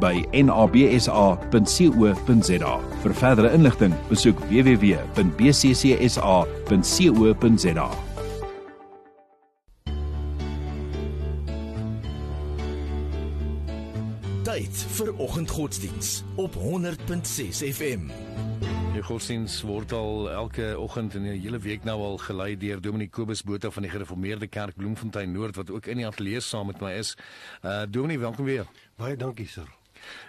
by nabsa.co.za. Vir verdere inligting, besoek www.bccsa.co.za. Tyd vir oggendgodsdiens op 100.6 FM. Die godsdiens word al elke oggend en 'n hele week nou al gelei deur Dominee Kobus Botha van die Gereformeerde Kerk Bloemfontein Noord wat ook in die ateljee saam met my is. Uh Dominee, welkom weer. Baie dankie, sir.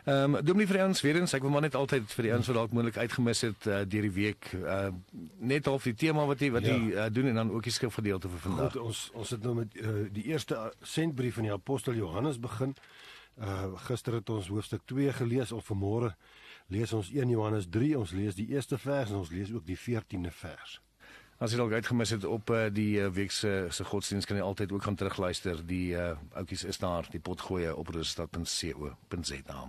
Ehm um, Dominee vir ons weer eens, ek wil maar net altyd vir die ouens wat dalk moontlik uitgemis het uh, deur die week uh net half die tema wat jy wat jy ja. uh, doen en dan ook die skrifgedeelte vir vandag. Goed, ons ons het nou met uh, die eerste sendbrief van die apostel Johannes begin. Uh gister het ons hoofstuk 2 gelees of vanmôre lees ons 1 Johannes 3, ons lees die eerste vers en ons lees ook die 14de vers. As jy dalk uitgemis het op uh, die uh, week se se godsdienst kan jy altyd ook gaan terugluister. Die uh, oudjies is daar, die potgoeie op russtad.co.za.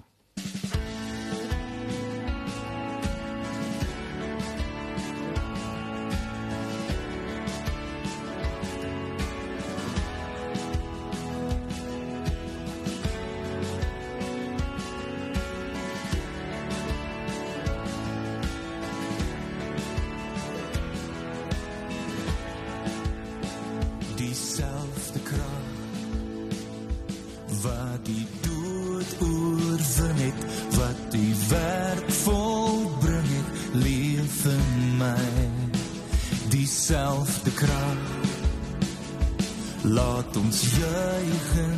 样子也很。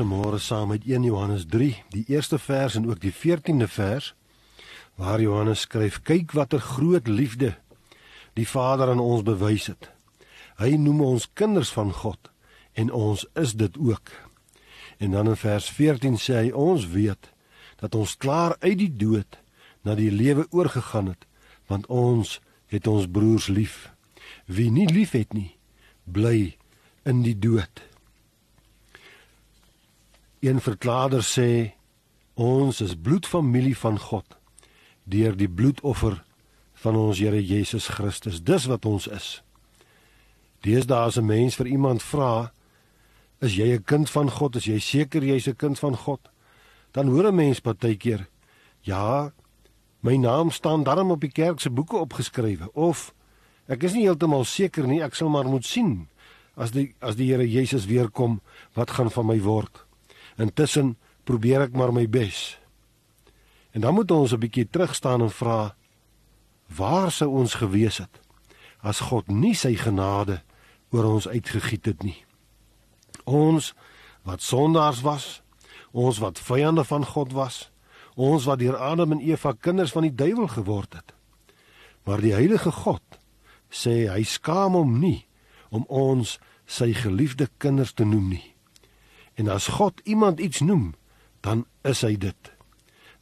Vanmôre saam met 1 Johannes 3, die eerste vers en ook die 14de vers waar Johannes skryf: "Kyk watter groot liefde die Vader aan ons bewys het. Hy noem ons kinders van God en ons is dit ook." En dan in vers 14 sê hy: "Ons weet dat ons klaar uit die dood na die lewe oorgegaan het, want ons het ons broers lief. Wie nie liefhet nie, bly in die dood." Een verklaarder sê ons is bloedfamilie van God deur die bloedoffer van ons Here Jesus Christus. Dis wat ons is. Deesdae as 'n mens vir iemand vra, is jy 'n kind van God? Is jy seker jy's 'n kind van God? Dan hoor 'n mens partykeer, ja, my naam staan darm op die kerk se boeke opgeskrywe of ek is nie heeltemal seker nie, ek sal maar moet sien as die as die Here Jesus weer kom, wat gaan van my word? Intussen probeer ek maar my bes. En dan moet ons 'n bietjie terug staan en vra waar sou ons gewees het as God nie sy genade oor ons uitgegiet het nie. Ons wat sondaars was, ons wat vyande van God was, ons wat deur Adam en Eva kinders van die duiwel geword het. Maar die heilige God sê hy skaam hom nie om ons sy geliefde kinders te noem nie. En as God iemand iets noem, dan is hy dit.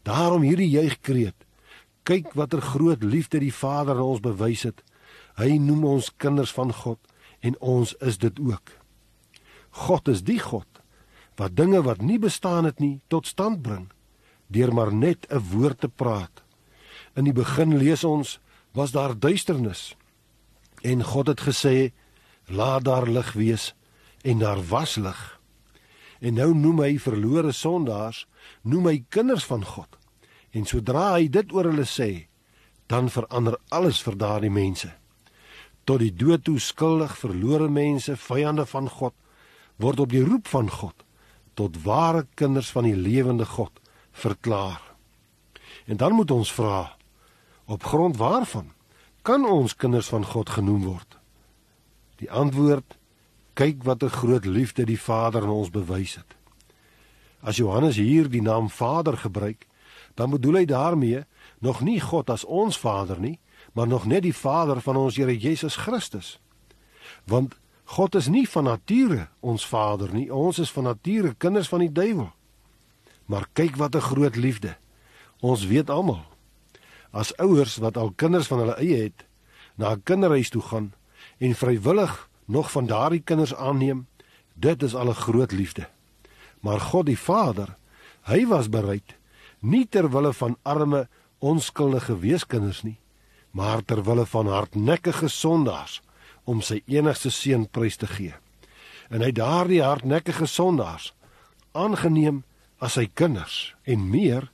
Daarom hierdie juigkreet. Kyk watter groot liefde die Vader aan ons bewys het. Hy noem ons kinders van God en ons is dit ook. God is die God wat dinge wat nie bestaan het nie tot stand bring deur maar net 'n woord te praat. In die begin lees ons was daar duisternis en God het gesê laat daar lig wees en daar was lig. En nou noem hy verlore sondaars, noem hy kinders van God. En sodra hy dit oor hulle sê, dan verander alles vir daardie mense. Tot die dood toe skuldig verlore mense, vyande van God, word op die roep van God tot ware kinders van die lewende God verklaar. En dan moet ons vra, op grond waarvan kan ons kinders van God genoem word? Die antwoord Kyk wat 'n groot liefde die Vader aan ons bewys het. As Johannes hier die naam Vader gebruik, dan bedoel hy daarmee nog nie God as ons Vader nie, maar nog net die Vader van ons Here Jesus Christus. Want God is nie van nature ons Vader nie, ons is van nature kinders van die duiwel. Maar kyk wat 'n groot liefde. Ons weet almal as ouers wat al kinders van hulle eie het, na 'n kinderhuis toe gaan en vrywillig nog van daardie kinders aanneem, dit is al 'n groot liefde. Maar God die Vader, hy was bereid nie ter wille van arme onskuldige weeskinders nie, maar ter wille van hardnekkige sondaars om sy enigste seun prys te gee. En hy daardie hardnekkige sondaars aangeneem as sy kinders en meer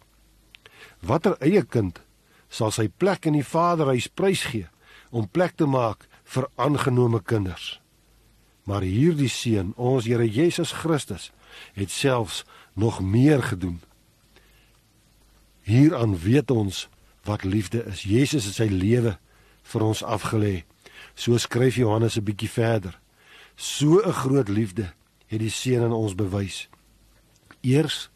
watter eie kind sal sy plek in die Vaderhuis prysgee om plek te maak vir aangenome kinders. Maar hierdie seun, ons Here Jesus Christus, het selfs nog meer gedoen. Hieraan weet ons wat liefde is. Jesus het sy lewe vir ons afgelê. So skryf Johannes 'n bietjie verder. So 'n groot liefde het die seun aan ons bewys. Eers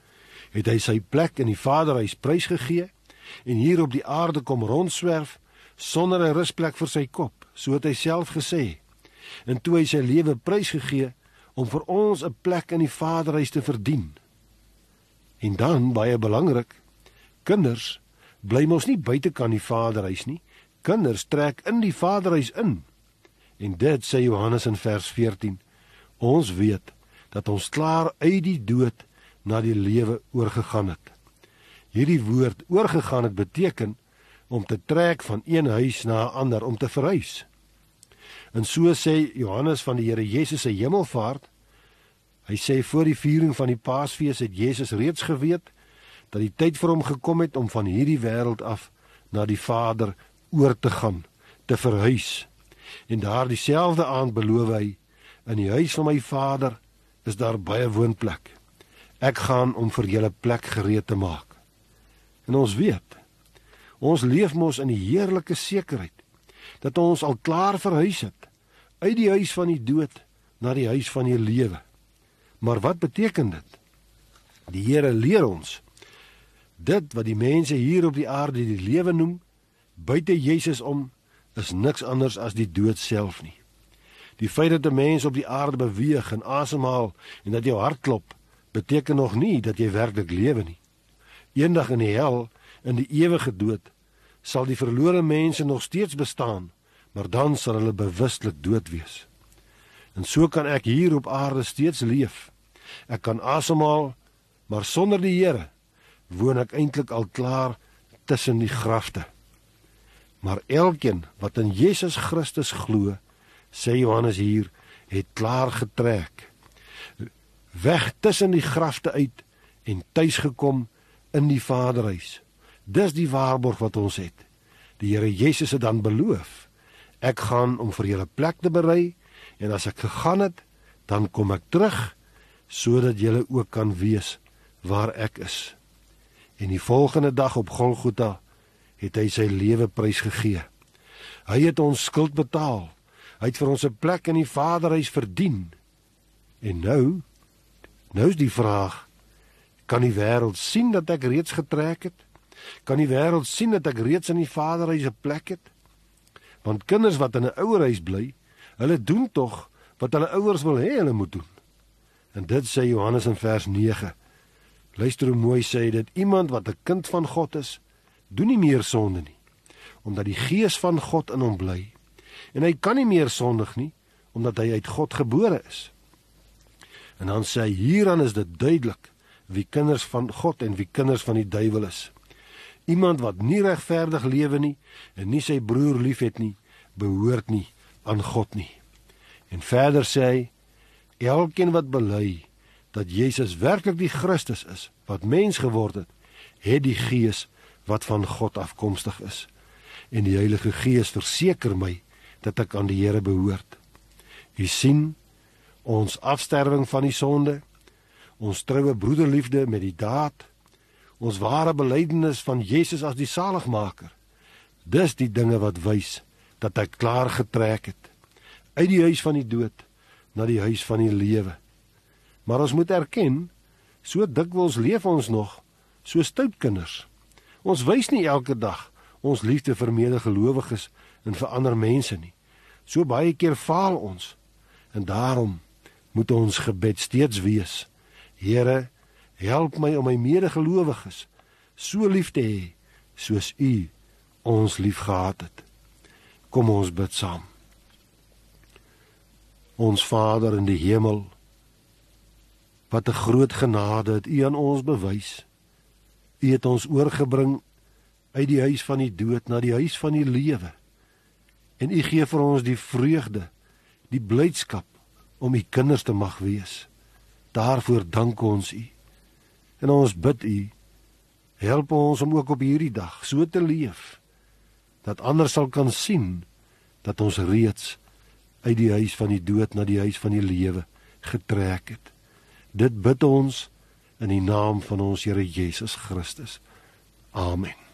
het hy sy plek in die Vaderhuis prysgegee en hier op die aarde kom rondswerf sonder 'n rusplek vir sy kop, so het hy self gesê en toe hy sy lewe prysgegee om vir ons 'n plek in die Vaderhuis te verdien. En dan baie belangrik, kinders bly mos nie buitekant die Vaderhuis nie. Kinders trek in die Vaderhuis in. En dit sê Johannes in vers 14. Ons weet dat ons klaar uit die dood na die lewe oorgegaan het. Hierdie woord oorgegaan het beteken om te trek van een huis na 'n ander om te verhuis. En so sê Johannes van die Here Jesus se hemelvaart. Hy sê voor die viering van die Paasfees het Jesus reeds geweet dat die tyd vir hom gekom het om van hierdie wêreld af na die Vader oor te gaan, te verhuis. En daardie selfde aand beloof hy in die huis van my Vader is daar baie woonplek. Ek gaan om vir julle plek gereed te maak. En ons weet ons leef mos in die heerlike sekerheid dat ons al klaar verhuis het uit die huis van die dood na die huis van die lewe. Maar wat beteken dit? Die Here leer ons dit wat die mense hier op die aarde die lewe noem, buite Jesus om, is niks anders as die dood self nie. Die feit dat 'n mens op die aarde beweeg en asemhaal en dat jou hart klop, beteken nog nie dat jy werklik lewe nie. Eendag in die hel, in die ewige dood, sal die verlore mense nog steeds bestaan, maar dan sal hulle bewustelik dood wees. En so kan ek hier op aarde steeds leef. Ek kan asemhaal, maar sonder die Here woon ek eintlik al klaar tussen die grafte. Maar elkeen wat in Jesus Christus glo, sê Johannes hier, het klaar getrek. Weg tussen die grafte uit en tuis gekom in die Vaderhuis. Dis die waarborg wat ons het. Die Here Jesus het dan beloof: Ek gaan om vir julle plek te berei en as ek gegaan het, dan kom ek terug sodat julle ook kan weet waar ek is. En die volgende dag op Golgotha het hy sy lewe prysgegee. Hy het ons skuld betaal. Hy het vir ons 'n plek in die Vaderhuis verdien. En nou, nou is die vraag: kan die wêreld sien dat ek reeds getrek het? Kan die wêreld sien dat ek reeds in die Vaderhuis 'n plek het? Want kinders wat in 'n ouerhuis bly, hulle doen tog wat hulle ouers wil hê hulle moet doen. En dit sê Johannes in vers 9. Luister hoe mooi sê dit: Iemand wat 'n kind van God is, doen nie meer sonde nie, omdat die Gees van God in hom bly. En hy kan nie meer sondig nie, omdat hy uit God gebore is. En dan sê hy: Hieraan is dit duidelik wie kinders van God en wie kinders van die duiwel is. Iemand wat nie regverdig lewe nie en nie sy broer liefhet nie, behoort nie aan God nie. En verder sê hy: Elkeen wat bely dat Jesus werklik die Christus is wat mens geword het, het die Gees wat van God afkomstig is. En die Heilige Gees verseker my dat ek aan die Here behoort. U sien ons afsterwing van die sonde, ons troue broederliefde met die daad, ons ware belydenis van Jesus as die saligmaker. Dis die dinge wat wys dat ek klaar getrek het uit die huis van die dood na die huis van die lewe. Maar ons moet erken, so dikwels leef ons nog so stout kinders. Ons wys nie elke dag ons liefde vir medegelowiges en vir ander mense nie. So baie keer faal ons. En daarom moet ons gebed steeds wees: Here, help my om my medegelowiges so lief te hê soos U ons liefgehad het. Kom ons bid saam. Ons Vader in die hemel, wat 'n groot genade het U aan ons bewys. U het ons oorgebring uit die huis van die dood na die huis van die lewe. En U gee vir ons die vreugde, die blydskap om U kinders te mag wees. Daarvoor dank ons U. En ons bid U help ons om ook op hierdie dag so te leef dat ander sal kan sien dat ons reeds uit die huis van die dood na die huis van die lewe getrek het. Dit bid ons in die naam van ons Here Jesus Christus. Amen.